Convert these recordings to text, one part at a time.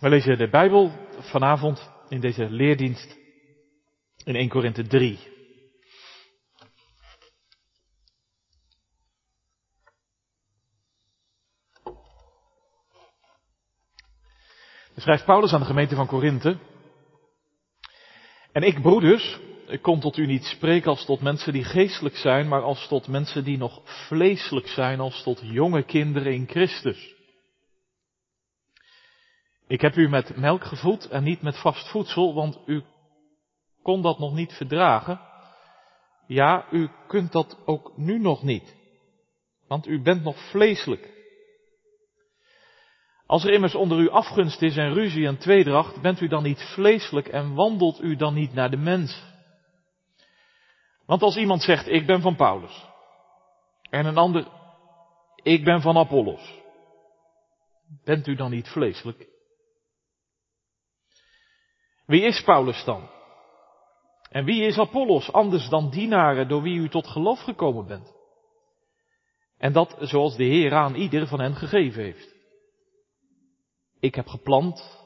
We lezen de Bijbel vanavond in deze leerdienst in 1 Korinthe 3. Dan schrijft Paulus aan de gemeente van Korinthe. En ik, broeders, ik kom tot u niet spreken als tot mensen die geestelijk zijn, maar als tot mensen die nog vleeselijk zijn, als tot jonge kinderen in Christus. Ik heb u met melk gevoed en niet met vast voedsel, want u kon dat nog niet verdragen. Ja, u kunt dat ook nu nog niet, want u bent nog vleeselijk. Als er immers onder u afgunst is en ruzie en tweedracht, bent u dan niet vleeselijk en wandelt u dan niet naar de mens? Want als iemand zegt, ik ben van Paulus, en een ander, ik ben van Apollos, bent u dan niet vleeselijk? Wie is Paulus dan? En wie is Apollos anders dan dienaren door wie u tot geloof gekomen bent? En dat zoals de Heer aan ieder van hen gegeven heeft. Ik heb geplant,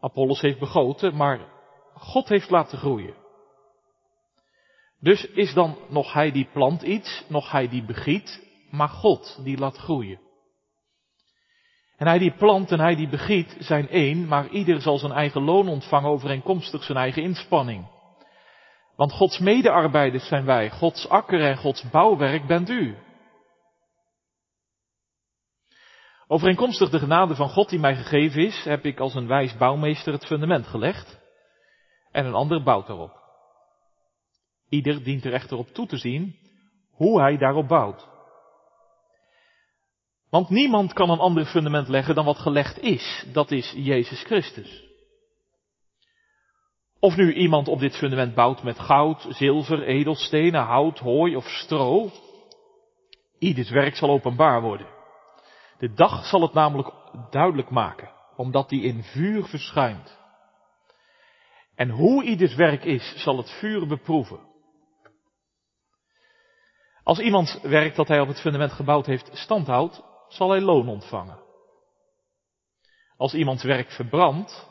Apollos heeft begoten, maar God heeft laten groeien. Dus is dan nog hij die plant iets, nog hij die begiet, maar God die laat groeien. En hij die plant en hij die begiet zijn één, maar ieder zal zijn eigen loon ontvangen overeenkomstig zijn eigen inspanning. Want Gods medearbeiders zijn wij, Gods akker en Gods bouwwerk bent u. Overeenkomstig de genade van God die mij gegeven is, heb ik als een wijs bouwmeester het fundament gelegd en een ander bouwt erop. Ieder dient er echter op toe te zien hoe hij daarop bouwt. Want niemand kan een ander fundament leggen dan wat gelegd is, dat is Jezus Christus. Of nu iemand op dit fundament bouwt met goud, zilver, edelstenen, hout, hooi of stro, ieders werk zal openbaar worden. De dag zal het namelijk duidelijk maken, omdat die in vuur verschijnt. En hoe ieders werk is, zal het vuur beproeven. Als iemand werk dat hij op het fundament gebouwd heeft standhoudt, zal hij loon ontvangen. Als iemands werk verbrandt,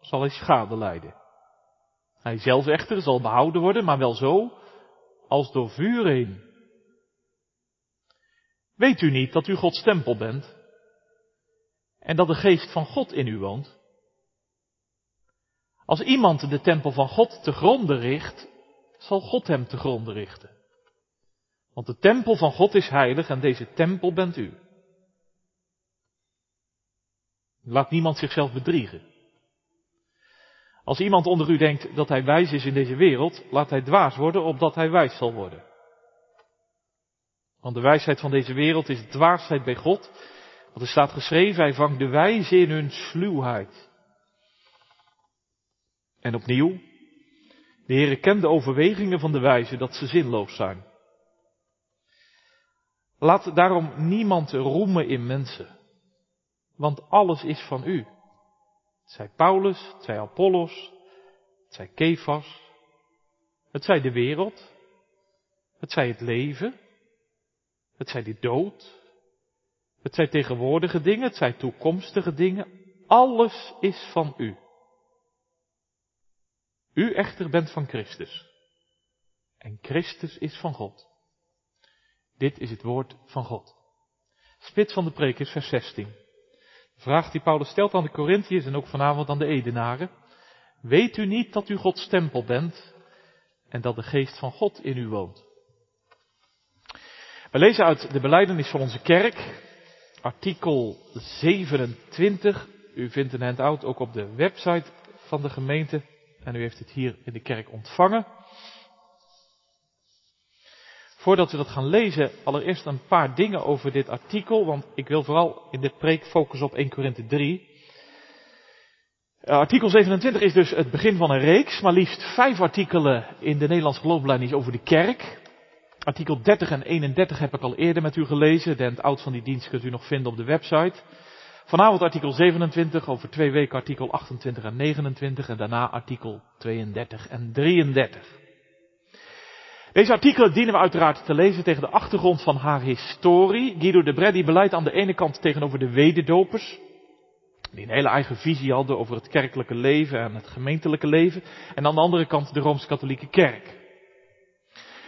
zal hij schade lijden. Hij zelf echter zal behouden worden, maar wel zo als door vuur heen. Weet u niet dat u Gods tempel bent en dat de geest van God in u woont? Als iemand de tempel van God te gronde richt, zal God hem te gronde richten. Want de tempel van God is heilig en deze tempel bent u. Laat niemand zichzelf bedriegen. Als iemand onder u denkt dat hij wijs is in deze wereld, laat hij dwaas worden opdat hij wijs zal worden. Want de wijsheid van deze wereld is dwaasheid bij God. Want er staat geschreven, hij vangt de wijze in hun sluwheid. En opnieuw, de Heere kent de overwegingen van de wijze dat ze zinloos zijn. Laat daarom niemand roemen in mensen. Want alles is van u. Het zij Paulus, het zij Apollos, het zij Kefas, het zij de wereld, het zij het leven, het zij de dood, het zij tegenwoordige dingen, het zij toekomstige dingen. Alles is van u. U echter bent van Christus. En Christus is van God. Dit is het woord van God. Spits van de preek is vers 16. Vraag die Paulus stelt aan de Corinthiërs en ook vanavond aan de Edenaren. Weet u niet dat u Gods tempel bent en dat de geest van God in u woont? We lezen uit de beleidenis van onze kerk, artikel 27. U vindt een handout ook op de website van de gemeente en u heeft het hier in de kerk ontvangen. Voordat we dat gaan lezen, allereerst een paar dingen over dit artikel, want ik wil vooral in dit preek focussen op 1 Korinthe 3. Uh, artikel 27 is dus het begin van een reeks, maar liefst vijf artikelen in de Nederlandse geloofbeleiding over de kerk. Artikel 30 en 31 heb ik al eerder met u gelezen. De oud van die dienst kunt u nog vinden op de website. Vanavond artikel 27, over twee weken artikel 28 en 29 en daarna artikel 32 en 33. Deze artikelen dienen we uiteraard te lezen tegen de achtergrond van haar historie. Guido de Breddi beleidt aan de ene kant tegenover de wederdopers. Die een hele eigen visie hadden over het kerkelijke leven en het gemeentelijke leven. En aan de andere kant de Rooms-Katholieke Kerk.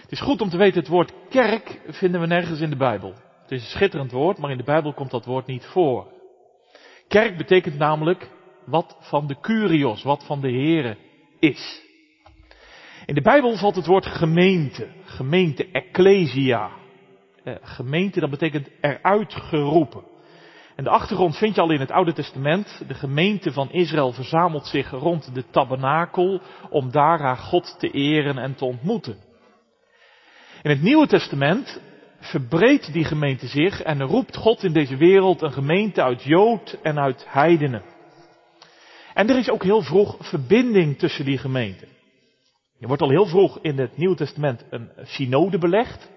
Het is goed om te weten, het woord kerk vinden we nergens in de Bijbel. Het is een schitterend woord, maar in de Bijbel komt dat woord niet voor. Kerk betekent namelijk wat van de Curios, wat van de Here is. In de Bijbel valt het woord gemeente, gemeente, ecclesia. Eh, gemeente, dat betekent eruit geroepen. En de achtergrond vind je al in het Oude Testament. De gemeente van Israël verzamelt zich rond de tabernakel om daar haar God te eren en te ontmoeten. In het Nieuwe Testament verbreedt die gemeente zich en roept God in deze wereld een gemeente uit Jood en uit heidenen. En er is ook heel vroeg verbinding tussen die gemeenten. Er wordt al heel vroeg in het Nieuwe Testament een synode belegd.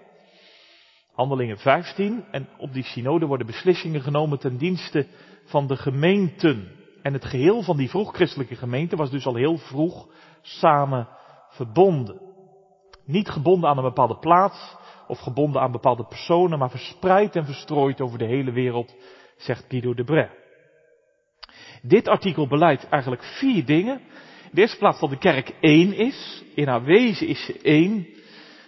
Handelingen 15. En op die synode worden beslissingen genomen ten dienste van de gemeenten. En het geheel van die vroeg-christelijke gemeente was dus al heel vroeg samen verbonden. Niet gebonden aan een bepaalde plaats of gebonden aan bepaalde personen, maar verspreid en verstrooid over de hele wereld, zegt Guido de Bray. Dit artikel beleidt eigenlijk vier dingen. In de eerste plaats dat de kerk één is. In haar wezen is ze één.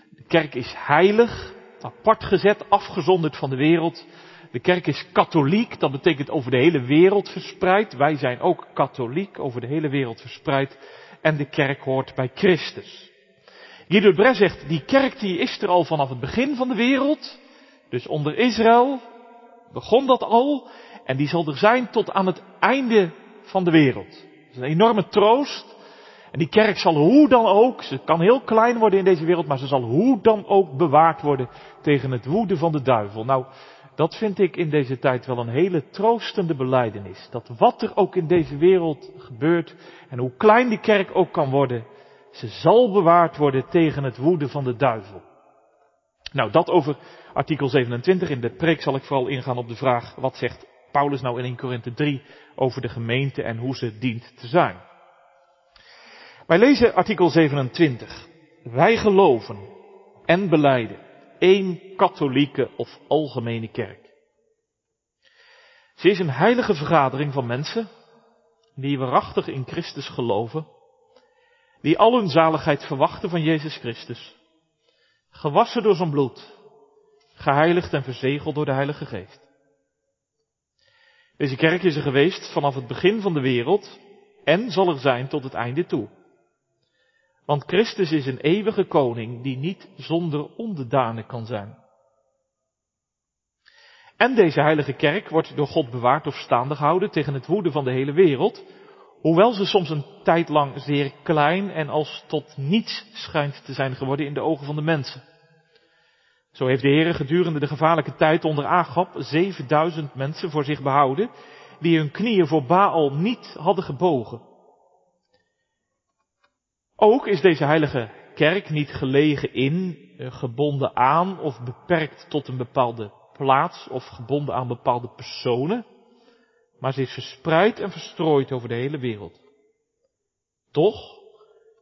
De kerk is heilig, apart gezet, afgezonderd van de wereld. De kerk is katholiek, dat betekent over de hele wereld verspreid. Wij zijn ook katholiek, over de hele wereld verspreid. En de kerk hoort bij Christus. Guido Bres zegt, die kerk die is er al vanaf het begin van de wereld. Dus onder Israël begon dat al. En die zal er zijn tot aan het einde van de wereld. Dat is een enorme troost. En die kerk zal hoe dan ook, ze kan heel klein worden in deze wereld, maar ze zal hoe dan ook bewaard worden tegen het woede van de duivel. Nou, dat vind ik in deze tijd wel een hele troostende beleidenis. Dat wat er ook in deze wereld gebeurt en hoe klein die kerk ook kan worden, ze zal bewaard worden tegen het woede van de duivel. Nou, dat over artikel 27. In de preek zal ik vooral ingaan op de vraag, wat zegt Paulus nou in 1 Korinthe 3 over de gemeente en hoe ze dient te zijn. Wij lezen artikel 27. Wij geloven en beleiden één katholieke of algemene kerk. Ze is een heilige vergadering van mensen die waarachtig in Christus geloven die al hun zaligheid verwachten van Jezus Christus, gewassen door zijn bloed, geheiligd en verzegeld door de Heilige Geest. Deze kerk is er geweest vanaf het begin van de wereld en zal er zijn tot het einde toe. Want Christus is een eeuwige koning die niet zonder onderdanen kan zijn. En deze heilige kerk wordt door God bewaard of staande gehouden tegen het woede van de hele wereld, Hoewel ze soms een tijd lang zeer klein en als tot niets schijnt te zijn geworden in de ogen van de mensen. Zo heeft de Heer gedurende de gevaarlijke tijd onder Agap 7000 mensen voor zich behouden, die hun knieën voor Baal niet hadden gebogen. Ook is deze heilige kerk niet gelegen in, eh, gebonden aan of beperkt tot een bepaalde plaats of gebonden aan bepaalde personen maar ze is verspreid en verstrooid over de hele wereld. Toch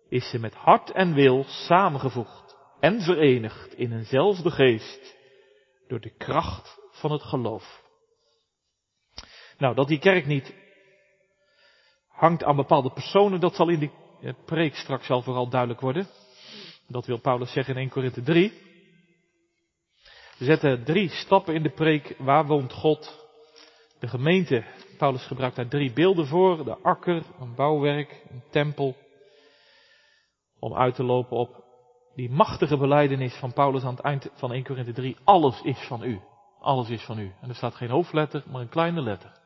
is ze met hart en wil samengevoegd en verenigd in eenzelfde geest door de kracht van het geloof. Nou, dat die kerk niet hangt aan bepaalde personen, dat zal in de preek straks wel vooral duidelijk worden. Dat wil Paulus zeggen in 1 Korinthe 3. We zetten drie stappen in de preek. Waar woont God? De gemeente Paulus gebruikt daar drie beelden voor. De akker, een bouwwerk, een tempel. Om uit te lopen op die machtige beleidenis van Paulus aan het eind van 1 Korinthe 3. Alles is van u. Alles is van u. En er staat geen hoofdletter, maar een kleine letter.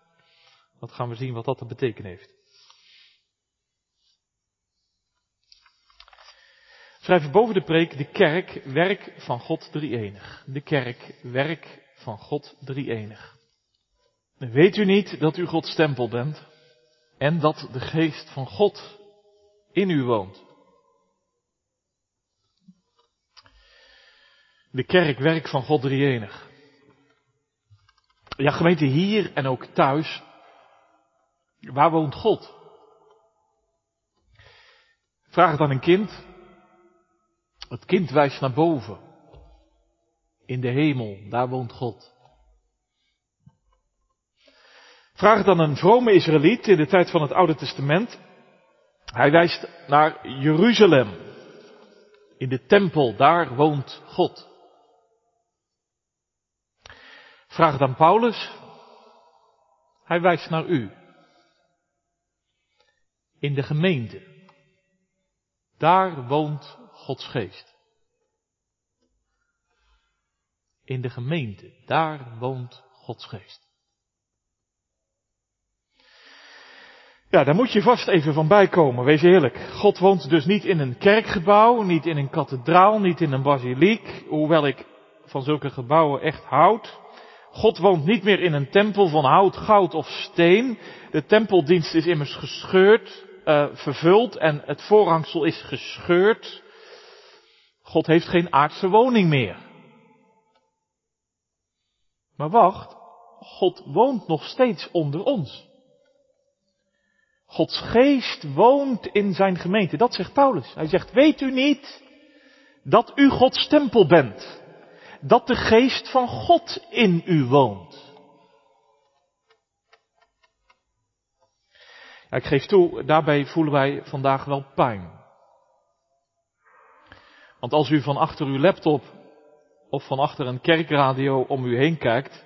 Dat gaan we zien wat dat te betekenen heeft. Schrijven boven de preek de kerk, werk van God drie-enig. De kerk, werk van God drie-enig. Weet u niet dat u Gods tempel bent en dat de geest van God in u woont? De kerk werk van God drieënig. Ja, gemeente hier en ook thuis. Waar woont God? Vraag het aan een kind. Het kind wijst naar boven. In de hemel, daar woont God. Vraag dan een vrome Israëliet in de tijd van het Oude Testament. Hij wijst naar Jeruzalem. In de tempel, daar woont God. Vraag dan Paulus. Hij wijst naar u. In de gemeente. Daar woont Gods geest. In de gemeente, daar woont Gods geest. Ja, daar moet je vast even van bijkomen, wees eerlijk. God woont dus niet in een kerkgebouw, niet in een kathedraal, niet in een basiliek, hoewel ik van zulke gebouwen echt houd. God woont niet meer in een tempel van hout, goud of steen. De tempeldienst is immers gescheurd, uh, vervuld en het voorhangsel is gescheurd. God heeft geen aardse woning meer. Maar wacht, God woont nog steeds onder ons. Gods geest woont in zijn gemeente. Dat zegt Paulus. Hij zegt, weet u niet dat u Gods tempel bent? Dat de geest van God in u woont. Ja, ik geef toe, daarbij voelen wij vandaag wel pijn. Want als u van achter uw laptop of van achter een kerkradio om u heen kijkt,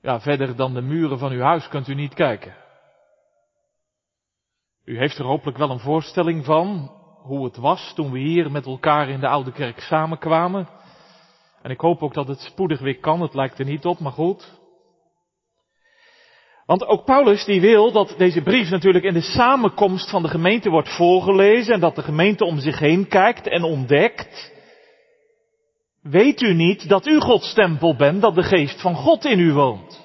ja, verder dan de muren van uw huis kunt u niet kijken. U heeft er hopelijk wel een voorstelling van hoe het was toen we hier met elkaar in de oude kerk samenkwamen. En ik hoop ook dat het spoedig weer kan, het lijkt er niet op, maar goed. Want ook Paulus die wil dat deze brief natuurlijk in de samenkomst van de gemeente wordt voorgelezen en dat de gemeente om zich heen kijkt en ontdekt. Weet u niet dat u Gods tempel bent, dat de geest van God in u woont?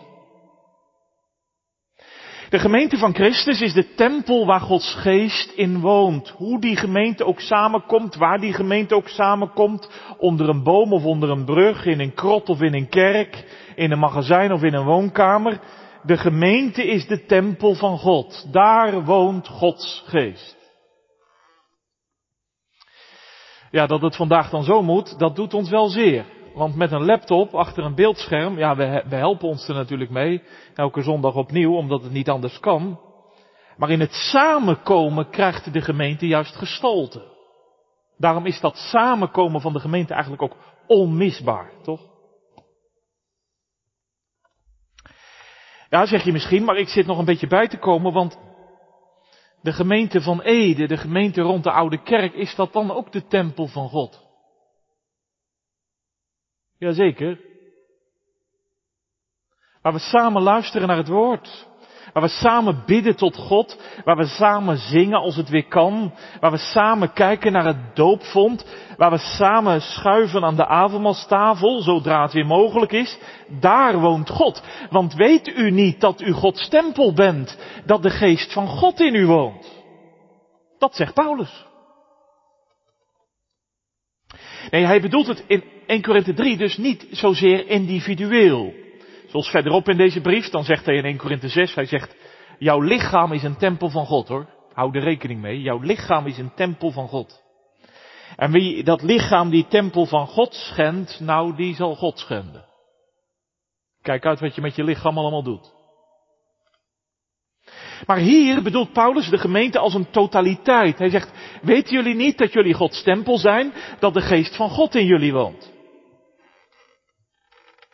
De gemeente van Christus is de tempel waar Gods geest in woont. Hoe die gemeente ook samenkomt, waar die gemeente ook samenkomt, onder een boom of onder een brug, in een krot of in een kerk, in een magazijn of in een woonkamer. De gemeente is de tempel van God. Daar woont Gods geest. Ja, dat het vandaag dan zo moet, dat doet ons wel zeer. Want met een laptop achter een beeldscherm, ja, we, we helpen ons er natuurlijk mee. Elke zondag opnieuw, omdat het niet anders kan. Maar in het samenkomen krijgt de gemeente juist gestalte. Daarom is dat samenkomen van de gemeente eigenlijk ook onmisbaar, toch? Ja, zeg je misschien, maar ik zit nog een beetje bij te komen, want de gemeente van Ede, de gemeente rond de oude kerk, is dat dan ook de tempel van God? Jazeker. Waar we samen luisteren naar het woord. Waar we samen bidden tot God. Waar we samen zingen als het weer kan. Waar we samen kijken naar het doopvond. Waar we samen schuiven aan de avondmaalstafel, zodra het weer mogelijk is. Daar woont God. Want weet u niet dat u Gods tempel bent? Dat de geest van God in u woont? Dat zegt Paulus. Nee, hij bedoelt het in 1 Korinthe 3 dus niet zozeer individueel. Zoals verderop in deze brief, dan zegt hij in 1 Korinthe 6, hij zegt, jouw lichaam is een tempel van God hoor. Hou er rekening mee, jouw lichaam is een tempel van God. En wie dat lichaam, die tempel van God schendt, nou die zal God schenden. Kijk uit wat je met je lichaam allemaal doet. Maar hier bedoelt Paulus de gemeente als een totaliteit. Hij zegt, weten jullie niet dat jullie Gods tempel zijn, dat de geest van God in jullie woont?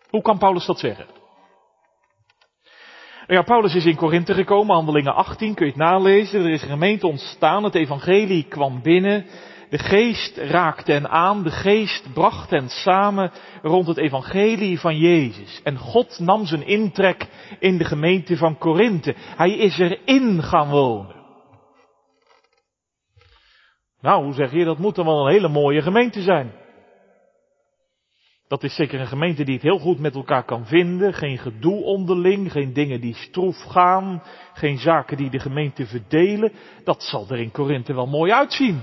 Hoe kan Paulus dat zeggen? Ja, Paulus is in Korinthe gekomen, handelingen 18, kun je het nalezen. Er is een gemeente ontstaan, het evangelie kwam binnen. De geest raakte hen aan, de geest bracht hen samen rond het evangelie van Jezus. En God nam zijn intrek in de gemeente van Korinthe. Hij is erin gaan wonen. Nou, hoe zeg je, dat moet dan wel een hele mooie gemeente zijn. Dat is zeker een gemeente die het heel goed met elkaar kan vinden. Geen gedoe onderling, geen dingen die stroef gaan, geen zaken die de gemeente verdelen. Dat zal er in Korinthe wel mooi uitzien.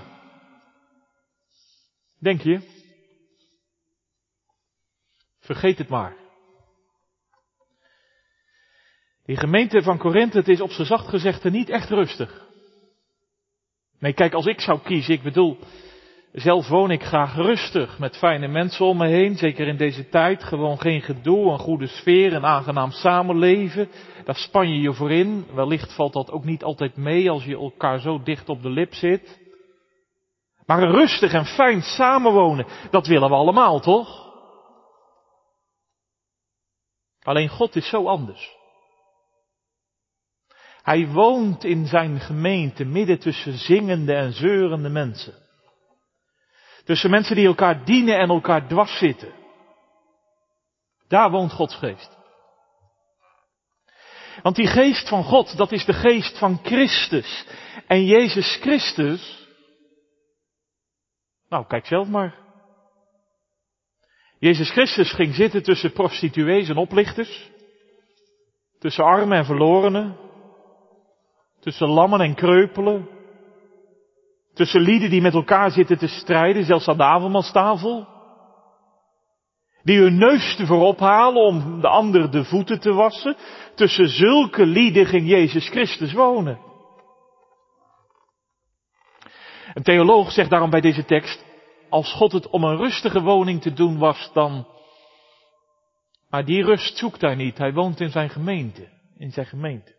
Denk je? Vergeet het maar. Die gemeente van Korinthe, het is op zijn zacht gezegd niet echt rustig. Nee, kijk, als ik zou kiezen, ik bedoel, Zelf woon ik graag rustig met fijne mensen om me heen, zeker in deze tijd. Gewoon geen gedoe, een goede sfeer, een aangenaam samenleven. Daar span je je voor in. Wellicht valt dat ook niet altijd mee als je elkaar zo dicht op de lip zit. Maar een rustig en fijn samenwonen, dat willen we allemaal, toch? Alleen God is zo anders. Hij woont in zijn gemeente midden tussen zingende en zeurende mensen. Tussen mensen die elkaar dienen en elkaar dwars zitten. Daar woont Gods geest. Want die geest van God, dat is de geest van Christus. En Jezus Christus, nou kijk zelf maar. Jezus Christus ging zitten tussen prostituees en oplichters. Tussen armen en verlorenen. Tussen lammen en kreupelen. Tussen lieden die met elkaar zitten te strijden, zelfs aan de avondmaalstafel. Die hun neus te voorop halen om de ander de voeten te wassen. Tussen zulke lieden ging Jezus Christus wonen. Een theoloog zegt daarom bij deze tekst, als God het om een rustige woning te doen was, dan. Maar die rust zoekt hij niet. Hij woont in zijn gemeente. In zijn gemeente.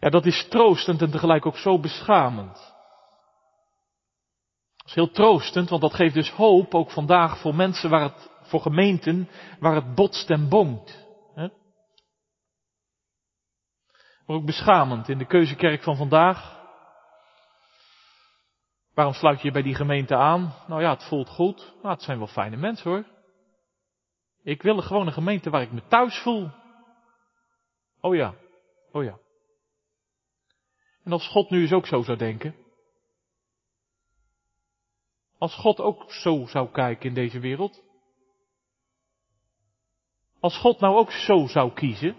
Ja, dat is troostend en tegelijk ook zo beschamend. Dat is heel troostend, want dat geeft dus hoop ook vandaag voor mensen waar het, voor gemeenten, waar het botst en bonkt. Maar ook beschamend in de keuzekerk van vandaag. Waarom sluit je je bij die gemeente aan? Nou ja, het voelt goed. Nou, het zijn wel fijne mensen hoor. Ik wil gewoon een gemeente waar ik me thuis voel. Oh ja, oh ja. En als God nu eens ook zo zou denken. Als God ook zo zou kijken in deze wereld. Als God nou ook zo zou kiezen.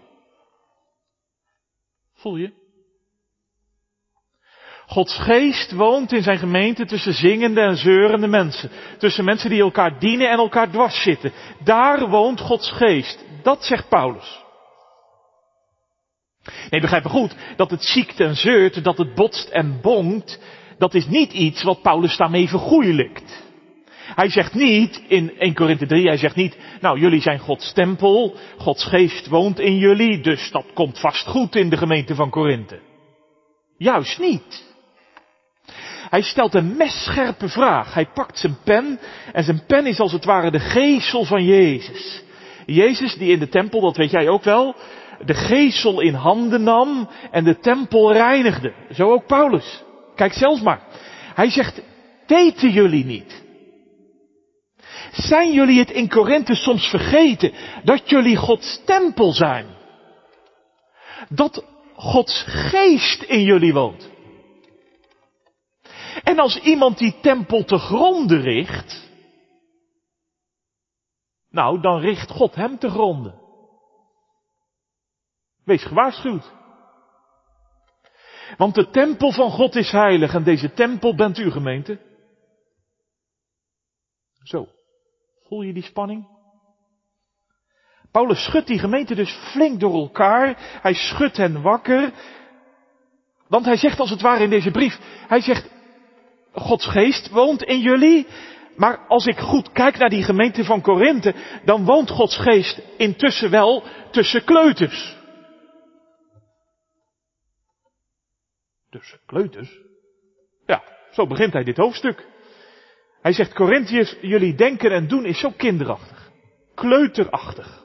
Voel je? Gods geest woont in zijn gemeente tussen zingende en zeurende mensen. Tussen mensen die elkaar dienen en elkaar dwars zitten. Daar woont Gods geest. Dat zegt Paulus. Nee, begrijp me goed, dat het ziekt en zeurt, dat het botst en bonkt, dat is niet iets wat Paulus daarmee vergoeilijkt. Hij zegt niet in 1 Korinthe 3, hij zegt niet, nou jullie zijn Gods tempel, Gods geest woont in jullie, dus dat komt vast goed in de gemeente van Korinthe. Juist niet. Hij stelt een messcherpe vraag. Hij pakt zijn pen en zijn pen is als het ware de geestel van Jezus. Jezus die in de tempel, dat weet jij ook wel, de geestel in handen nam en de tempel reinigde. Zo ook Paulus. Kijk zelfs maar. Hij zegt, weten jullie niet? Zijn jullie het in Korinthe soms vergeten dat jullie Gods tempel zijn? Dat Gods geest in jullie woont. En als iemand die tempel te gronden richt, nou, dan richt God hem te gronden. Wees gewaarschuwd. Want de tempel van God is heilig en deze tempel bent u gemeente. Zo, voel je die spanning? Paulus schudt die gemeente dus flink door elkaar. Hij schudt hen wakker. Want hij zegt als het ware in deze brief, hij zegt, Gods geest woont in jullie. Maar als ik goed kijk naar die gemeente van Korinthe, dan woont Gods geest intussen wel tussen kleuters. Tussen kleuters? Ja, zo begint hij dit hoofdstuk. Hij zegt, Corinthiërs, jullie denken en doen is zo kinderachtig. Kleuterachtig.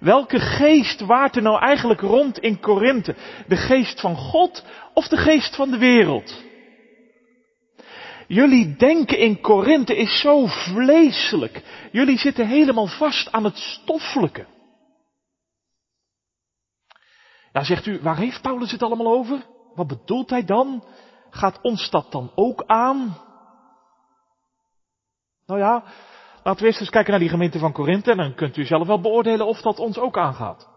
Welke geest waart er nou eigenlijk rond in Korinthe? De geest van God of de geest van de wereld? Jullie denken in Korinthe is zo vleeselijk. Jullie zitten helemaal vast aan het stoffelijke. Ja, zegt u, waar heeft Paulus het allemaal over? Wat bedoelt hij dan? Gaat ons dat dan ook aan? Nou ja, laten we eerst eens kijken naar die gemeente van Korinthe en dan kunt u zelf wel beoordelen of dat ons ook aangaat.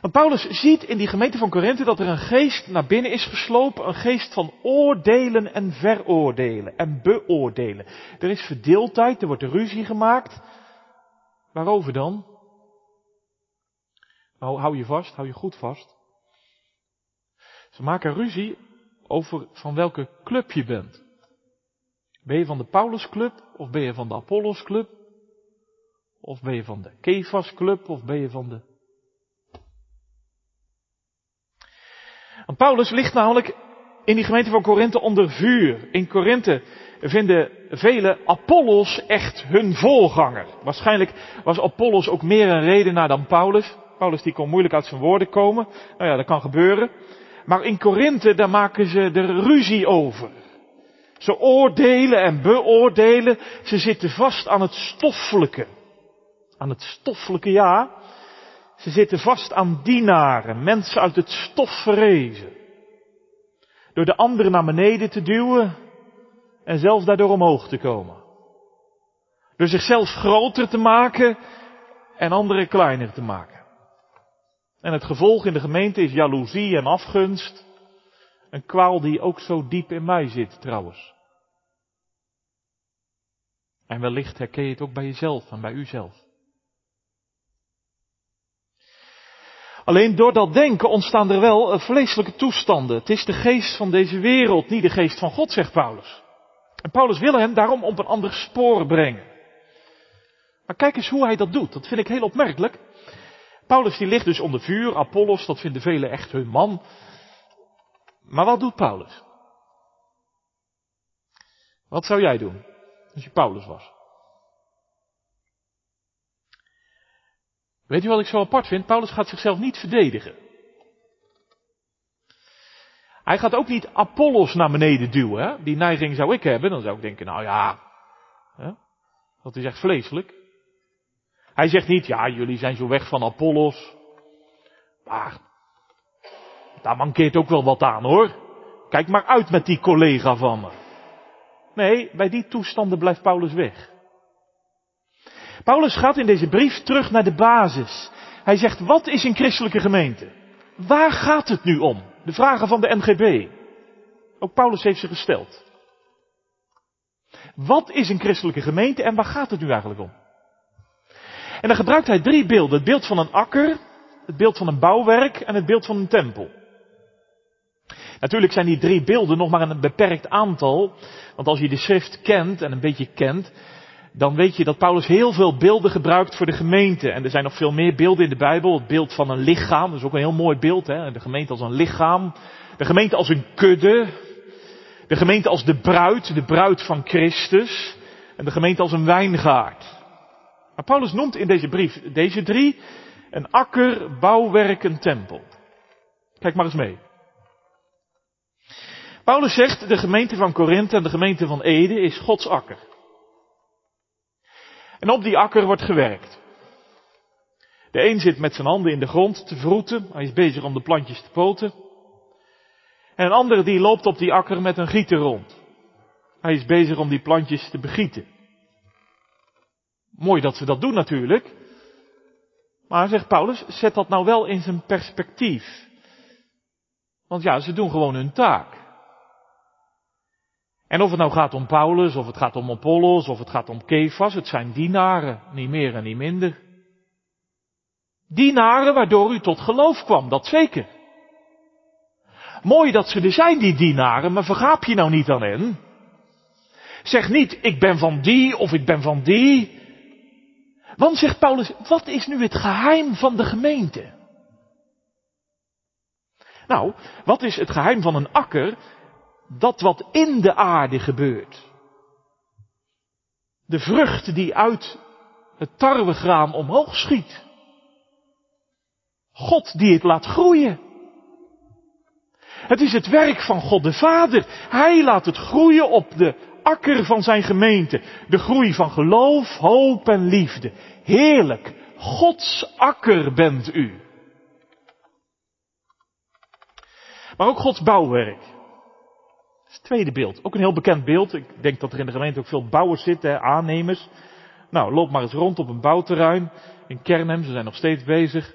Want Paulus ziet in die gemeente van Korinthe dat er een geest naar binnen is geslopen, een geest van oordelen en veroordelen en beoordelen. Er is verdeeldheid, er wordt ruzie gemaakt. Waarover dan? Nou, hou je vast, hou je goed vast. Ze maken ruzie over van welke club je bent. Ben je van de Paulusclub of ben je van de Apollosclub? Of ben je van de Kefasclub of ben je van de... Paulus ligt namelijk in die gemeente van Korinthe onder vuur. In Korinthe vinden vele Apollos echt hun voorganger. Waarschijnlijk was Apollos ook meer een redenaar dan Paulus. Paulus die kon moeilijk uit zijn woorden komen. Nou ja, dat kan gebeuren. Maar in Korinthe, daar maken ze er ruzie over. Ze oordelen en beoordelen. Ze zitten vast aan het stoffelijke. Aan het stoffelijke, ja. Ze zitten vast aan dienaren, mensen uit het stof verrezen. Door de anderen naar beneden te duwen en zelf daardoor omhoog te komen. Door zichzelf groter te maken en anderen kleiner te maken. En het gevolg in de gemeente is jaloezie en afgunst. Een kwaal die ook zo diep in mij zit trouwens. En wellicht herken je het ook bij jezelf en bij uzelf. Alleen door dat denken ontstaan er wel eh, vleeselijke toestanden. Het is de geest van deze wereld, niet de geest van God, zegt Paulus. En Paulus wil hem daarom op een ander spoor brengen. Maar kijk eens hoe hij dat doet. Dat vind ik heel opmerkelijk. Paulus die ligt dus onder vuur. Apollos, dat vinden velen echt hun man. Maar wat doet Paulus? Wat zou jij doen als je Paulus was? Weet u wat ik zo apart vind? Paulus gaat zichzelf niet verdedigen. Hij gaat ook niet Apollos naar beneden duwen. Hè? Die neiging zou ik hebben. Dan zou ik denken, nou ja, hè? dat is echt vleeselijk. Hij zegt niet, ja, jullie zijn zo weg van Apollos. Maar, daar mankeert ook wel wat aan hoor. Kijk maar uit met die collega van me. Nee, bij die toestanden blijft Paulus weg. Paulus gaat in deze brief terug naar de basis. Hij zegt, wat is een christelijke gemeente? Waar gaat het nu om? De vragen van de NGB. Ook Paulus heeft ze gesteld. Wat is een christelijke gemeente en waar gaat het nu eigenlijk om? En dan gebruikt hij drie beelden. Het beeld van een akker, het beeld van een bouwwerk en het beeld van een tempel. Natuurlijk zijn die drie beelden nog maar een beperkt aantal. Want als je de schrift kent en een beetje kent, dan weet je dat Paulus heel veel beelden gebruikt voor de gemeente. En er zijn nog veel meer beelden in de Bijbel. Het beeld van een lichaam, dat is ook een heel mooi beeld. Hè? De gemeente als een lichaam. De gemeente als een kudde. De gemeente als de bruid, de bruid van Christus. En de gemeente als een wijngaard. Maar Paulus noemt in deze brief deze drie een akker, bouwwerk, een tempel. Kijk maar eens mee. Paulus zegt, de gemeente van Korinthe en de gemeente van Ede is Gods akker. En op die akker wordt gewerkt. De een zit met zijn handen in de grond te vroeten, hij is bezig om de plantjes te poten. En een ander die loopt op die akker met een gieter rond. Hij is bezig om die plantjes te begieten. Mooi dat ze dat doen natuurlijk. Maar zegt Paulus, zet dat nou wel in zijn perspectief. Want ja, ze doen gewoon hun taak. En of het nou gaat om Paulus, of het gaat om Apollos, of het gaat om Kefas, het zijn dienaren, niet meer en niet minder. Dienaren waardoor u tot geloof kwam, dat zeker. Mooi dat ze er zijn, die dienaren, maar vergaap je nou niet aan hen. Zeg niet, ik ben van die of ik ben van die. Want zegt Paulus, wat is nu het geheim van de gemeente? Nou, wat is het geheim van een akker? Dat wat in de aarde gebeurt. De vrucht die uit het tarwegraan omhoog schiet. God die het laat groeien. Het is het werk van God de Vader. Hij laat het groeien op de akker van zijn gemeente. De groei van geloof, hoop en liefde. Heerlijk. Gods akker bent u. Maar ook Gods bouwwerk. Het tweede beeld. Ook een heel bekend beeld. Ik denk dat er in de gemeente ook veel bouwers zitten, aannemers. Nou, loop maar eens rond op een bouwterrein in Kernhem. Ze zijn nog steeds bezig.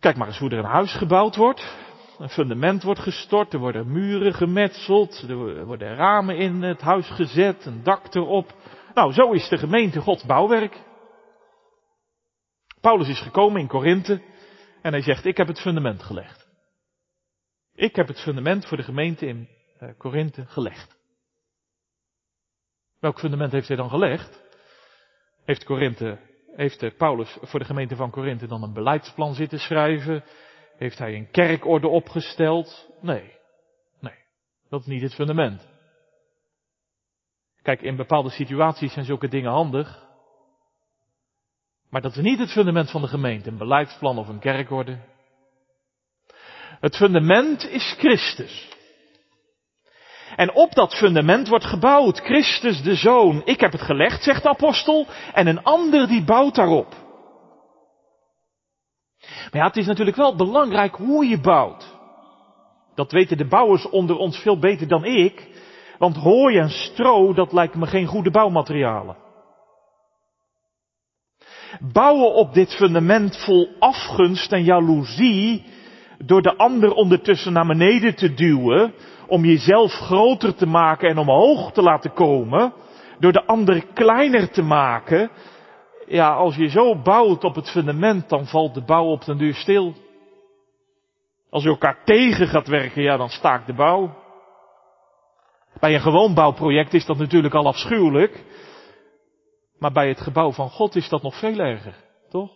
Kijk maar eens hoe er een huis gebouwd wordt. Een fundament wordt gestort, er worden muren gemetseld, er worden ramen in het huis gezet, een dak erop. Nou, zo is de gemeente Gods bouwwerk. Paulus is gekomen in Korinthe en hij zegt, ik heb het fundament gelegd. Ik heb het fundament voor de gemeente in uh, Korinthe gelegd. Welk fundament heeft hij dan gelegd? Heeft, Korinthe, heeft Paulus voor de gemeente van Korinthe dan een beleidsplan zitten schrijven? Heeft hij een kerkorde opgesteld? Nee. Nee. Dat is niet het fundament. Kijk, in bepaalde situaties zijn zulke dingen handig. Maar dat is niet het fundament van de gemeente, een beleidsplan of een kerkorde. Het fundament is Christus. En op dat fundament wordt gebouwd Christus de Zoon. Ik heb het gelegd, zegt de apostel, en een ander die bouwt daarop. Maar ja, het is natuurlijk wel belangrijk hoe je bouwt. Dat weten de bouwers onder ons veel beter dan ik. Want hooi en stro, dat lijken me geen goede bouwmaterialen. Bouwen op dit fundament vol afgunst en jaloezie, door de ander ondertussen naar beneden te duwen, om jezelf groter te maken en omhoog te laten komen, door de ander kleiner te maken, ja, als je zo bouwt op het fundament, dan valt de bouw op den duur stil. Als je elkaar tegen gaat werken, ja, dan staakt de bouw. Bij een gewoon bouwproject is dat natuurlijk al afschuwelijk. Maar bij het gebouw van God is dat nog veel erger, toch?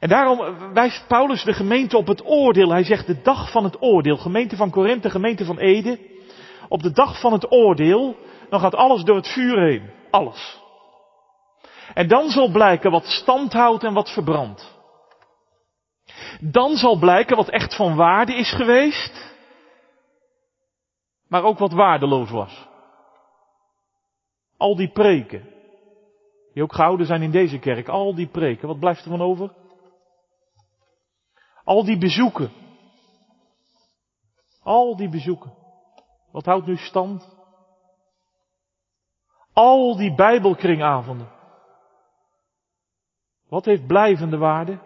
En daarom wijst Paulus de gemeente op het oordeel. Hij zegt de dag van het oordeel. Gemeente van Korinthe, gemeente van Ede. Op de dag van het oordeel, dan gaat alles door het vuur heen. Alles. En dan zal blijken wat stand houdt en wat verbrandt. Dan zal blijken wat echt van waarde is geweest, maar ook wat waardeloos was. Al die preken, die ook gehouden zijn in deze kerk, al die preken, wat blijft er van over? Al die bezoeken. Al die bezoeken. Wat houdt nu stand? Al die bijbelkringavonden. Wat heeft blijvende waarde?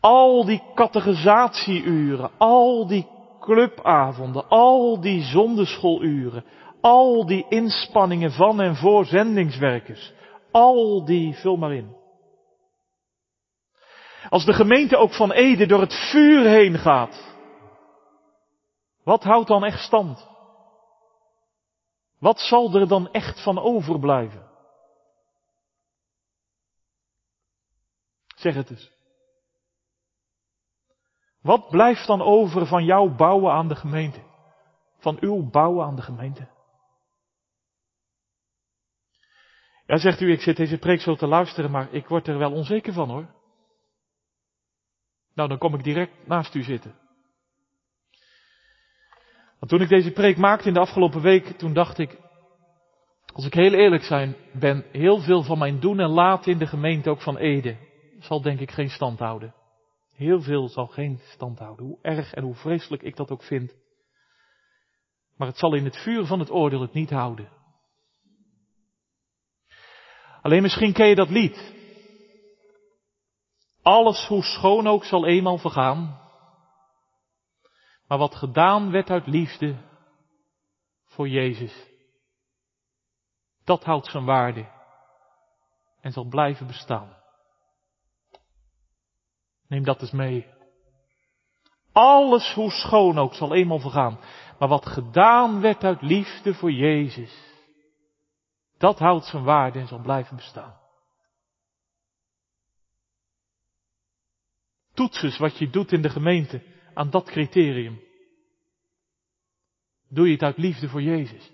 Al die categorisatieuren, al die clubavonden, al die zonderschooluren, al die inspanningen van en voor zendingswerkers, al die, vul maar in. Als de gemeente ook van Ede door het vuur heen gaat, wat houdt dan echt stand? Wat zal er dan echt van overblijven? Zeg het eens. Wat blijft dan over van jouw bouwen aan de gemeente? Van uw bouwen aan de gemeente? Ja, zegt u, ik zit deze preek zo te luisteren, maar ik word er wel onzeker van hoor. Nou, dan kom ik direct naast u zitten. Want toen ik deze preek maakte in de afgelopen week, toen dacht ik, als ik heel eerlijk zijn ben, heel veel van mijn doen en laten in de gemeente, ook van Ede, zal denk ik geen stand houden. Heel veel zal geen stand houden, hoe erg en hoe vreselijk ik dat ook vind. Maar het zal in het vuur van het oordeel het niet houden. Alleen misschien ken je dat lied. Alles hoe schoon ook zal eenmaal vergaan. Maar wat gedaan werd uit liefde voor Jezus, dat houdt zijn waarde en zal blijven bestaan. Neem dat eens mee. Alles hoe schoon ook zal eenmaal vergaan. Maar wat gedaan werd uit liefde voor Jezus, dat houdt zijn waarde en zal blijven bestaan. Toets eens wat je doet in de gemeente aan dat criterium. Doe je het uit liefde voor Jezus?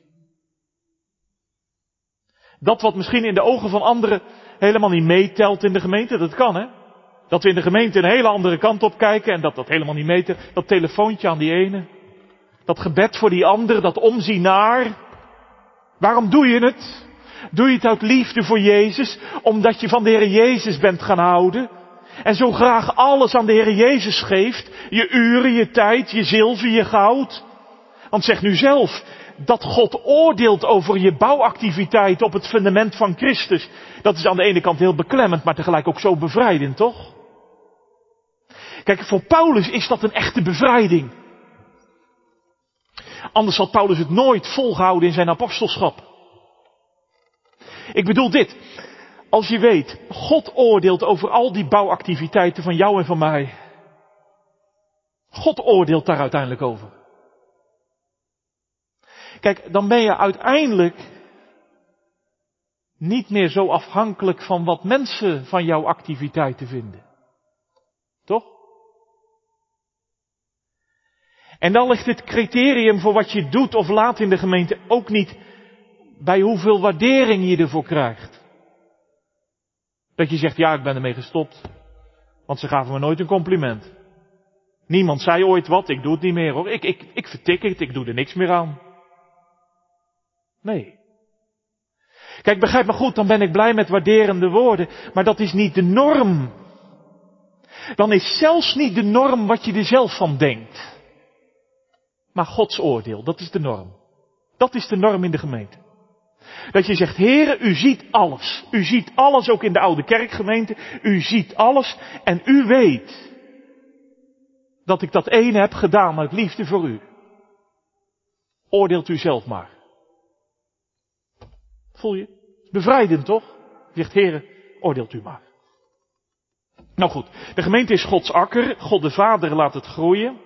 Dat wat misschien in de ogen van anderen helemaal niet meetelt in de gemeente, dat kan hè. Dat we in de gemeente een hele andere kant op kijken en dat dat helemaal niet meet. Dat telefoontje aan die ene. Dat gebed voor die ander, dat omzien naar. Waarom doe je het? Doe je het uit liefde voor Jezus, omdat je van de Heer Jezus bent gaan houden? En zo graag alles aan de Heer Jezus geeft, je uren, je tijd, je zilver, je goud. Want zeg nu zelf, dat God oordeelt over je bouwactiviteit op het fundament van Christus, dat is aan de ene kant heel beklemmend, maar tegelijk ook zo bevrijdend, toch? Kijk, voor Paulus is dat een echte bevrijding. Anders had Paulus het nooit volgehouden in zijn apostelschap. Ik bedoel dit. Als je weet, God oordeelt over al die bouwactiviteiten van jou en van mij. God oordeelt daar uiteindelijk over. Kijk, dan ben je uiteindelijk niet meer zo afhankelijk van wat mensen van jouw activiteiten vinden. Toch? En dan ligt het criterium voor wat je doet of laat in de gemeente ook niet bij hoeveel waardering je ervoor krijgt. Dat je zegt, ja, ik ben ermee gestopt. Want ze gaven me nooit een compliment. Niemand zei ooit wat, ik doe het niet meer hoor. Ik, ik, ik vertik het, ik doe er niks meer aan. Nee. Kijk, begrijp me goed, dan ben ik blij met waarderende woorden, maar dat is niet de norm. Dan is zelfs niet de norm wat je er zelf van denkt. Maar Gods oordeel, dat is de norm. Dat is de norm in de gemeente. Dat je zegt, heren, u ziet alles. U ziet alles ook in de oude kerkgemeente. U ziet alles en u weet dat ik dat ene heb gedaan uit liefde voor u. Oordeelt u zelf maar. Voel je? Bevrijdend toch? Zegt heren, oordeelt u maar. Nou goed, de gemeente is Gods akker, God de Vader laat het groeien.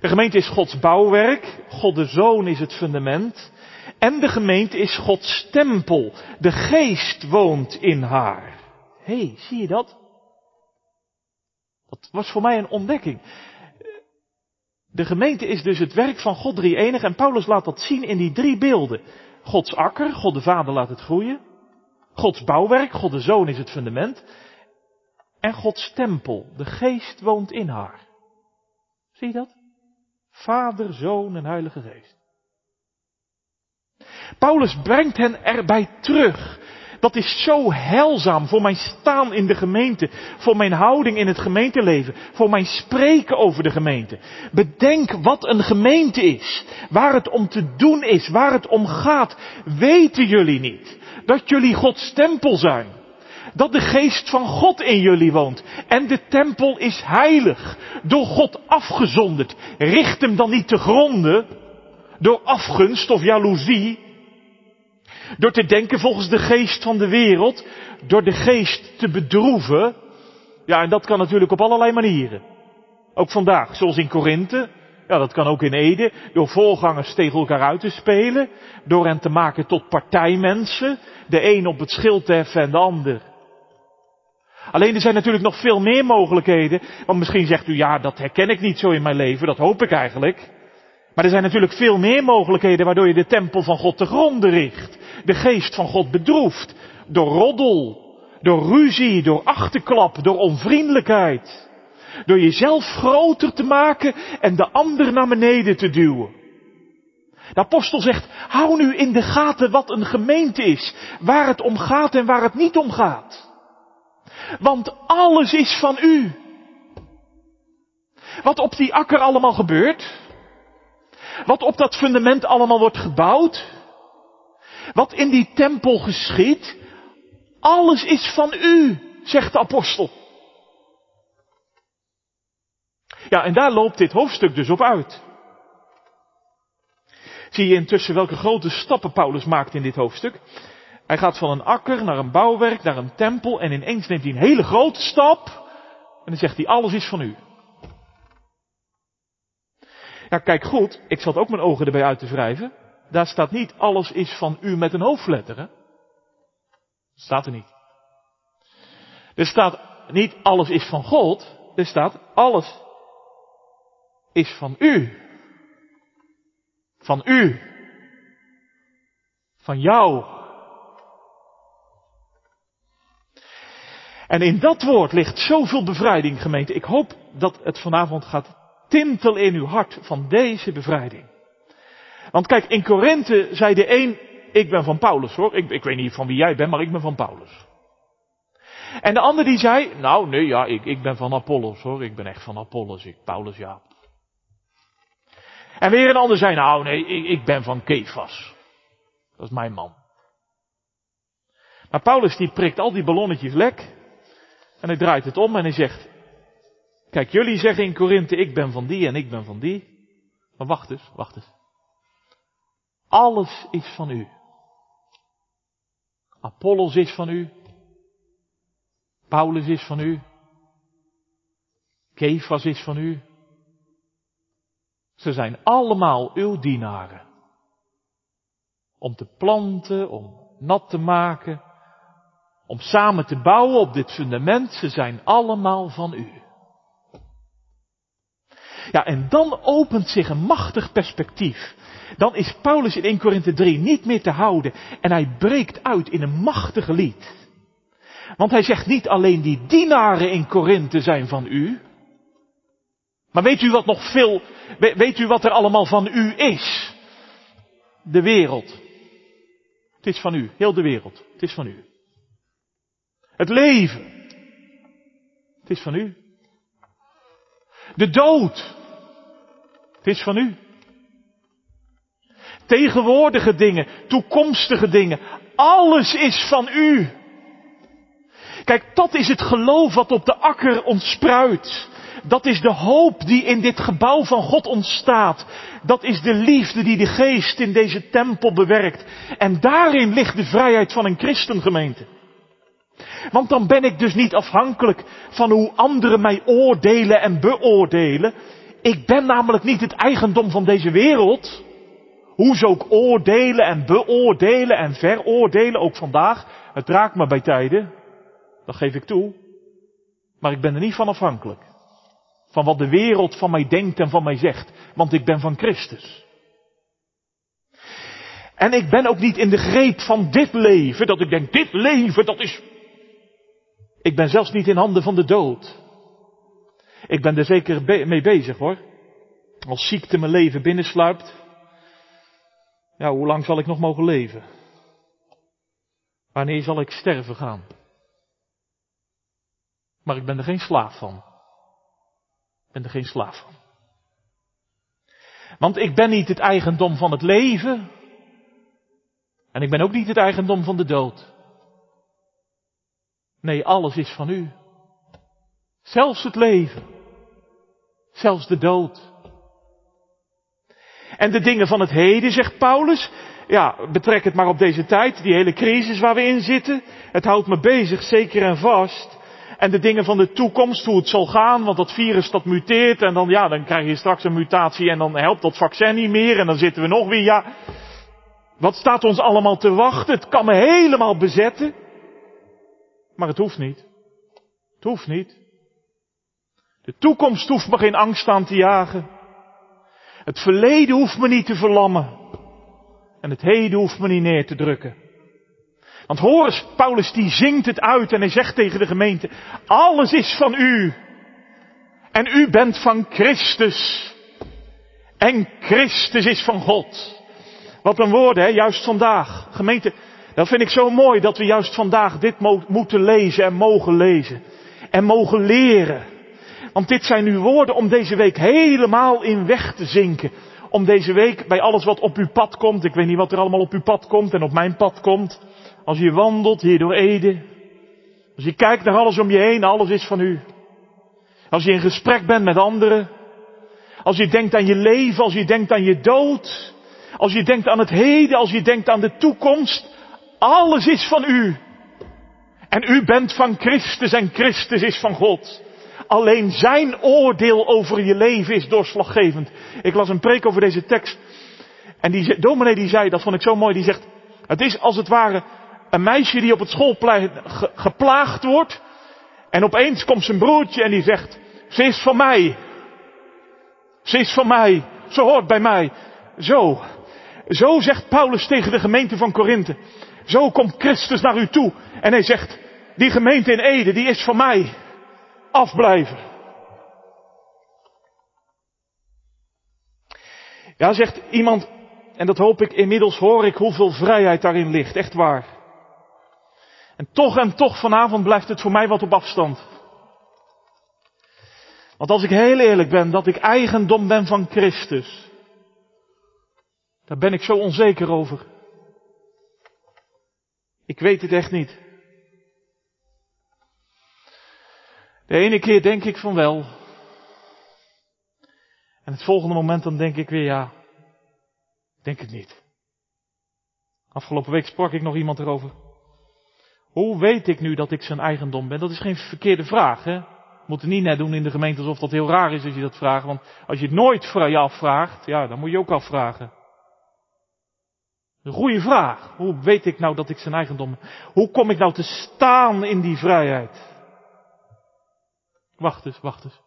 De gemeente is Gods bouwwerk, God de Zoon is het fundament. En de gemeente is Gods tempel, de geest woont in haar. Hé, hey, zie je dat? Dat was voor mij een ontdekking. De gemeente is dus het werk van God drie enig en Paulus laat dat zien in die drie beelden. Gods akker, God de Vader laat het groeien. Gods bouwwerk, God de Zoon is het fundament. En Gods tempel, de geest woont in haar. Zie je dat? Vader, Zoon en Heilige Geest. Paulus brengt hen erbij terug. Dat is zo heilzaam voor mijn staan in de gemeente, voor mijn houding in het gemeenteleven, voor mijn spreken over de gemeente. Bedenk wat een gemeente is, waar het om te doen is, waar het om gaat. Weten jullie niet dat jullie Gods tempel zijn? Dat de geest van God in jullie woont. En de tempel is heilig, door God afgezonderd. Richt hem dan niet te gronden, door afgunst of jaloezie, door te denken volgens de geest van de wereld. Door de geest te bedroeven. Ja, en dat kan natuurlijk op allerlei manieren. Ook vandaag, zoals in Korinthe. Ja, dat kan ook in Ede. Door voorgangers tegen elkaar uit te spelen. Door hen te maken tot partijmensen. De een op het schild te heffen en de ander. Alleen er zijn natuurlijk nog veel meer mogelijkheden. Want misschien zegt u, ja, dat herken ik niet zo in mijn leven. Dat hoop ik eigenlijk. Maar er zijn natuurlijk veel meer mogelijkheden waardoor je de tempel van God te gronden richt. De geest van God bedroeft. Door roddel, door ruzie, door achterklap, door onvriendelijkheid. Door jezelf groter te maken en de ander naar beneden te duwen. De apostel zegt, hou nu in de gaten wat een gemeente is. Waar het om gaat en waar het niet om gaat. Want alles is van u. Wat op die akker allemaal gebeurt, wat op dat fundament allemaal wordt gebouwd. Wat in die tempel geschiet. Alles is van u, zegt de apostel. Ja, en daar loopt dit hoofdstuk dus op uit. Zie je intussen welke grote stappen Paulus maakt in dit hoofdstuk? Hij gaat van een akker naar een bouwwerk, naar een tempel en ineens neemt hij een hele grote stap. En dan zegt hij, alles is van u. Ja, kijk goed, ik zat ook mijn ogen erbij uit te wrijven. Daar staat niet alles is van u met een hoofdletter, hè? Staat er niet. Er staat niet alles is van God. Er staat alles is van u. Van u. Van jou. En in dat woord ligt zoveel bevrijding, gemeente. Ik hoop dat het vanavond gaat tintel in uw hart van deze bevrijding. Want kijk, in Korinthe zei de een, ik ben van Paulus hoor. Ik, ik weet niet van wie jij bent, maar ik ben van Paulus. En de ander die zei, nou nee, ja, ik, ik ben van Apollos hoor. Ik ben echt van Apollos, ik, Paulus ja. En weer een ander zei, nou nee, ik, ik ben van Kefas. Dat is mijn man. Maar Paulus die prikt al die ballonnetjes lek. En hij draait het om en hij zegt, Kijk, jullie zeggen in Korinthe, ik ben van die en ik ben van die. Maar wacht eens, wacht eens. Alles is van u. Apollos is van u. Paulus is van u. Kefas is van u. Ze zijn allemaal uw dienaren. Om te planten, om nat te maken, om samen te bouwen op dit fundament. Ze zijn allemaal van u. Ja, en dan opent zich een machtig perspectief. Dan is Paulus in 1 Korinthe 3 niet meer te houden en hij breekt uit in een machtige lied. Want hij zegt niet alleen die dienaren in Korinthe zijn van u, maar weet u wat nog veel, weet u wat er allemaal van u is? De wereld. Het is van u, heel de wereld. Het is van u. Het leven. Het is van u. De dood. Het is van u. Tegenwoordige dingen, toekomstige dingen, alles is van u. Kijk, dat is het geloof wat op de akker ontspruit. Dat is de hoop die in dit gebouw van God ontstaat. Dat is de liefde die de geest in deze tempel bewerkt. En daarin ligt de vrijheid van een christengemeente. Want dan ben ik dus niet afhankelijk van hoe anderen mij oordelen en beoordelen. Ik ben namelijk niet het eigendom van deze wereld. Hoe ze ook oordelen en beoordelen en veroordelen, ook vandaag. Het raakt me bij tijden. Dat geef ik toe. Maar ik ben er niet van afhankelijk. Van wat de wereld van mij denkt en van mij zegt. Want ik ben van Christus. En ik ben ook niet in de greep van dit leven, dat ik denk, dit leven, dat is. Ik ben zelfs niet in handen van de dood. Ik ben er zeker mee bezig hoor. Als ziekte mijn leven binnensluipt. Ja, hoe lang zal ik nog mogen leven? Wanneer zal ik sterven gaan? Maar ik ben er geen slaaf van. Ik ben er geen slaaf van. Want ik ben niet het eigendom van het leven. En ik ben ook niet het eigendom van de dood. Nee, alles is van u. Zelfs het leven. Zelfs de dood. En de dingen van het heden, zegt Paulus, ja, betrek het maar op deze tijd, die hele crisis waar we in zitten. Het houdt me bezig, zeker en vast. En de dingen van de toekomst, hoe het zal gaan, want dat virus dat muteert en dan, ja, dan krijg je straks een mutatie en dan helpt dat vaccin niet meer en dan zitten we nog weer, ja. Wat staat ons allemaal te wachten? Het kan me helemaal bezetten. Maar het hoeft niet. Het hoeft niet. De toekomst hoeft me geen angst aan te jagen. Het verleden hoeft me niet te verlammen. En het heden hoeft me niet neer te drukken. Want hoor eens, Paulus die zingt het uit en hij zegt tegen de gemeente, alles is van u. En u bent van Christus. En Christus is van God. Wat een woorden, hè, juist vandaag. Gemeente, dat vind ik zo mooi dat we juist vandaag dit mo moeten lezen en mogen lezen. En mogen leren. Want dit zijn nu woorden om deze week helemaal in weg te zinken. Om deze week bij alles wat op uw pad komt, ik weet niet wat er allemaal op uw pad komt en op mijn pad komt. Als je wandelt hier door Ede. Als je kijkt naar alles om je heen, alles is van u. Als je in gesprek bent met anderen. Als je denkt aan je leven, als je denkt aan je dood. Als je denkt aan het heden, als je denkt aan de toekomst. Alles is van u. En u bent van Christus en Christus is van God. Alleen zijn oordeel over je leven is doorslaggevend. Ik las een preek over deze tekst. En die dominee die zei, dat vond ik zo mooi, die zegt, het is als het ware een meisje die op het schoolplein geplaagd wordt. En opeens komt zijn broertje en die zegt, ze is van mij. Ze is van mij. Ze hoort bij mij. Zo. Zo zegt Paulus tegen de gemeente van Korinthe. Zo komt Christus naar u toe. En hij zegt, die gemeente in Ede, die is van mij. Afblijven. Ja, zegt iemand, en dat hoop ik inmiddels hoor ik hoeveel vrijheid daarin ligt. Echt waar. En toch en toch vanavond blijft het voor mij wat op afstand. Want als ik heel eerlijk ben dat ik eigendom ben van Christus, daar ben ik zo onzeker over. Ik weet het echt niet. De ene keer denk ik van wel. En het volgende moment dan denk ik weer ja. Denk het niet. Afgelopen week sprak ik nog iemand erover. Hoe weet ik nu dat ik zijn eigendom ben? Dat is geen verkeerde vraag, hè? moet het niet net doen in de gemeente alsof dat heel raar is als je dat vraagt. Want als je het nooit je afvraagt, ja, dan moet je ook afvragen. Een goede vraag. Hoe weet ik nou dat ik zijn eigendom? Hoe kom ik nou te staan in die vrijheid? Wacht eens, wacht eens.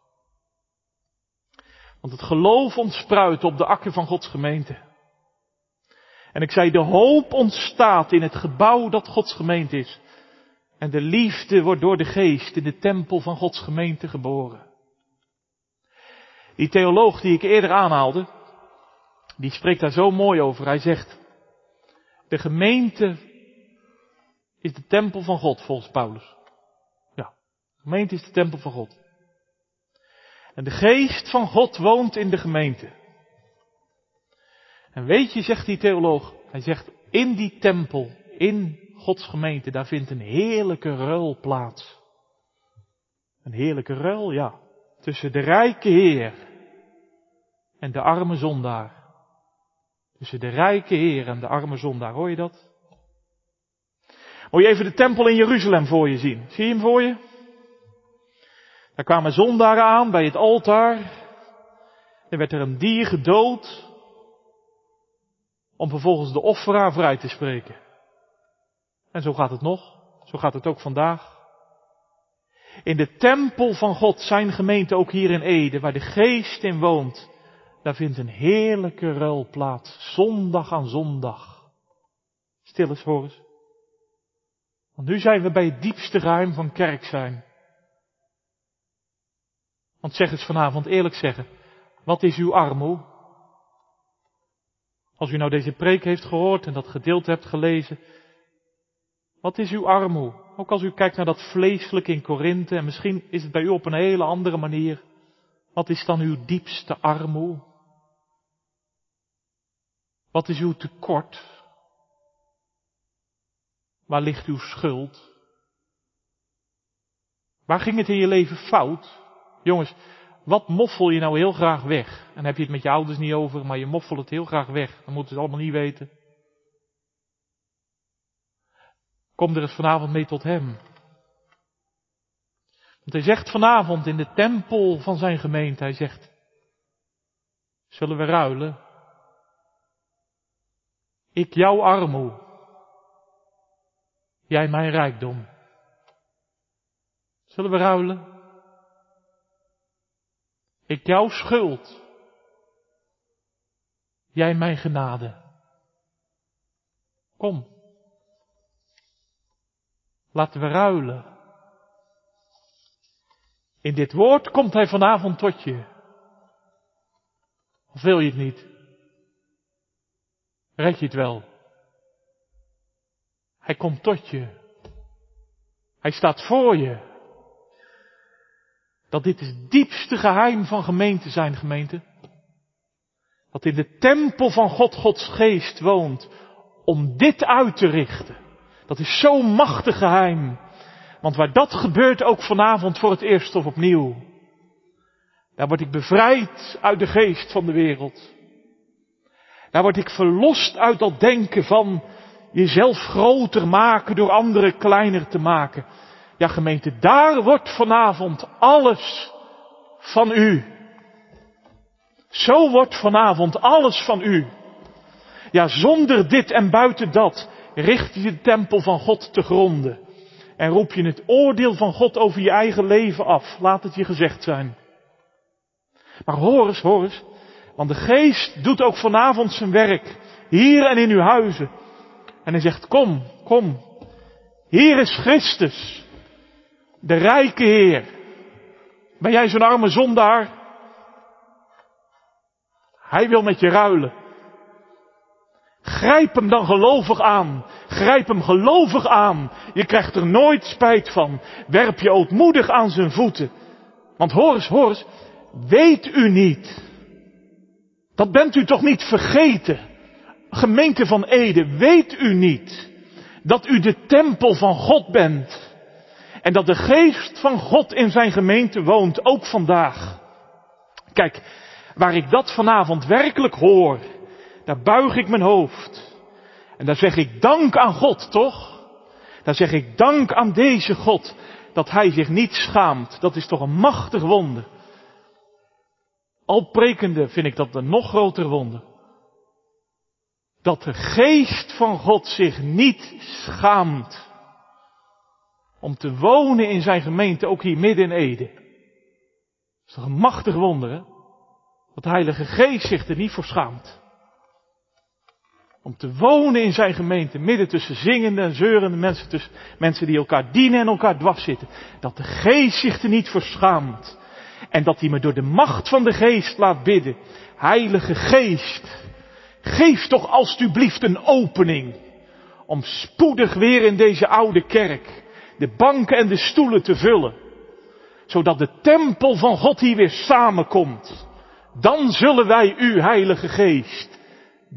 Want het geloof ontspruit op de akker van Gods gemeente. En ik zei, de hoop ontstaat in het gebouw dat Gods gemeente is. En de liefde wordt door de geest in de tempel van Gods gemeente geboren. Die theoloog die ik eerder aanhaalde, die spreekt daar zo mooi over. Hij zegt, de gemeente is de tempel van God volgens Paulus. Ja, de gemeente is de tempel van God. En de geest van God woont in de gemeente. En weet je, zegt die theoloog, hij zegt, in die tempel, in Gods gemeente, daar vindt een heerlijke ruil plaats. Een heerlijke ruil, ja. Tussen de rijke Heer en de arme zondaar. Tussen de rijke Heer en de arme zondaar, hoor je dat? Moet je even de tempel in Jeruzalem voor je zien? Zie je hem voor je? Daar kwamen zondaren aan bij het altaar. Er werd er een dier gedood. Om vervolgens de offeraar vrij te spreken. En zo gaat het nog. Zo gaat het ook vandaag. In de tempel van God, zijn gemeente ook hier in Ede, waar de geest in woont, daar vindt een heerlijke ruil plaats, zondag aan zondag. Stil eens, hoor. Want nu zijn we bij het diepste geheim van kerk zijn. Want zeg eens vanavond eerlijk zeggen, wat is uw armoe? Als u nou deze preek heeft gehoord en dat gedeelte hebt gelezen, wat is uw armoe? Ook als u kijkt naar dat vleeselijk in Korinthe en misschien is het bij u op een hele andere manier. Wat is dan uw diepste armoe? Wat is uw tekort? Waar ligt uw schuld? Waar ging het in je leven fout? Jongens, wat moffel je nou heel graag weg? En heb je het met je ouders niet over, maar je moffelt het heel graag weg. Dan moeten ze het allemaal niet weten. Kom er eens vanavond mee tot hem. Want hij zegt vanavond in de tempel van zijn gemeente, hij zegt, zullen we ruilen? Ik jouw armoe, jij mijn rijkdom. Zullen we ruilen? Ik jouw schuld. Jij mijn genade. Kom. Laten we ruilen. In dit woord komt hij vanavond tot je. Of wil je het niet? Red je het wel? Hij komt tot je. Hij staat voor je. Dat dit het diepste geheim van gemeente zijn, gemeente. Dat in de tempel van God Gods geest woont om dit uit te richten. Dat is zo'n machtig geheim. Want waar dat gebeurt ook vanavond voor het eerst of opnieuw. Daar word ik bevrijd uit de geest van de wereld. Daar word ik verlost uit dat denken van jezelf groter maken door anderen kleiner te maken. Ja gemeente, daar wordt vanavond alles van u. Zo wordt vanavond alles van u. Ja, zonder dit en buiten dat richt je de tempel van God te gronden. En roep je het oordeel van God over je eigen leven af. Laat het je gezegd zijn. Maar hoor eens, hoor eens. Want de geest doet ook vanavond zijn werk. Hier en in uw huizen. En hij zegt, kom, kom. Hier is Christus. De rijke Heer. Ben jij zo'n arme zondaar? Hij wil met je ruilen. Grijp hem dan gelovig aan. Grijp hem gelovig aan. Je krijgt er nooit spijt van. Werp je ootmoedig aan zijn voeten. Want hoor eens, hoor eens. Weet u niet. Dat bent u toch niet vergeten. Gemeente van Ede, weet u niet. Dat u de tempel van God bent. En dat de geest van God in zijn gemeente woont, ook vandaag. Kijk, waar ik dat vanavond werkelijk hoor, daar buig ik mijn hoofd. En daar zeg ik dank aan God, toch? Daar zeg ik dank aan deze God, dat hij zich niet schaamt. Dat is toch een machtig wonder. Al prekende vind ik dat een nog groter wonder. Dat de geest van God zich niet schaamt om te wonen in zijn gemeente, ook hier midden in Ede. Dat is toch een machtig wonder, hè? Dat de Heilige Geest zich er niet voor schaamt. Om te wonen in zijn gemeente, midden tussen zingende en zeurende mensen, tussen mensen die elkaar dienen en elkaar dwars zitten. Dat de Geest zich er niet voor schaamt. En dat hij me door de macht van de Geest laat bidden. Heilige Geest, geef toch alstublieft een opening. Om spoedig weer in deze oude kerk de banken en de stoelen te vullen. Zodat de tempel van God hier weer samenkomt. Dan zullen wij u, Heilige Geest,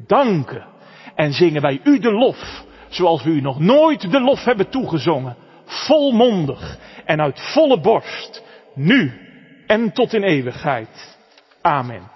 danken. En zingen wij u de lof, zoals we u nog nooit de lof hebben toegezongen. Volmondig en uit volle borst, nu en tot in eeuwigheid. Amen.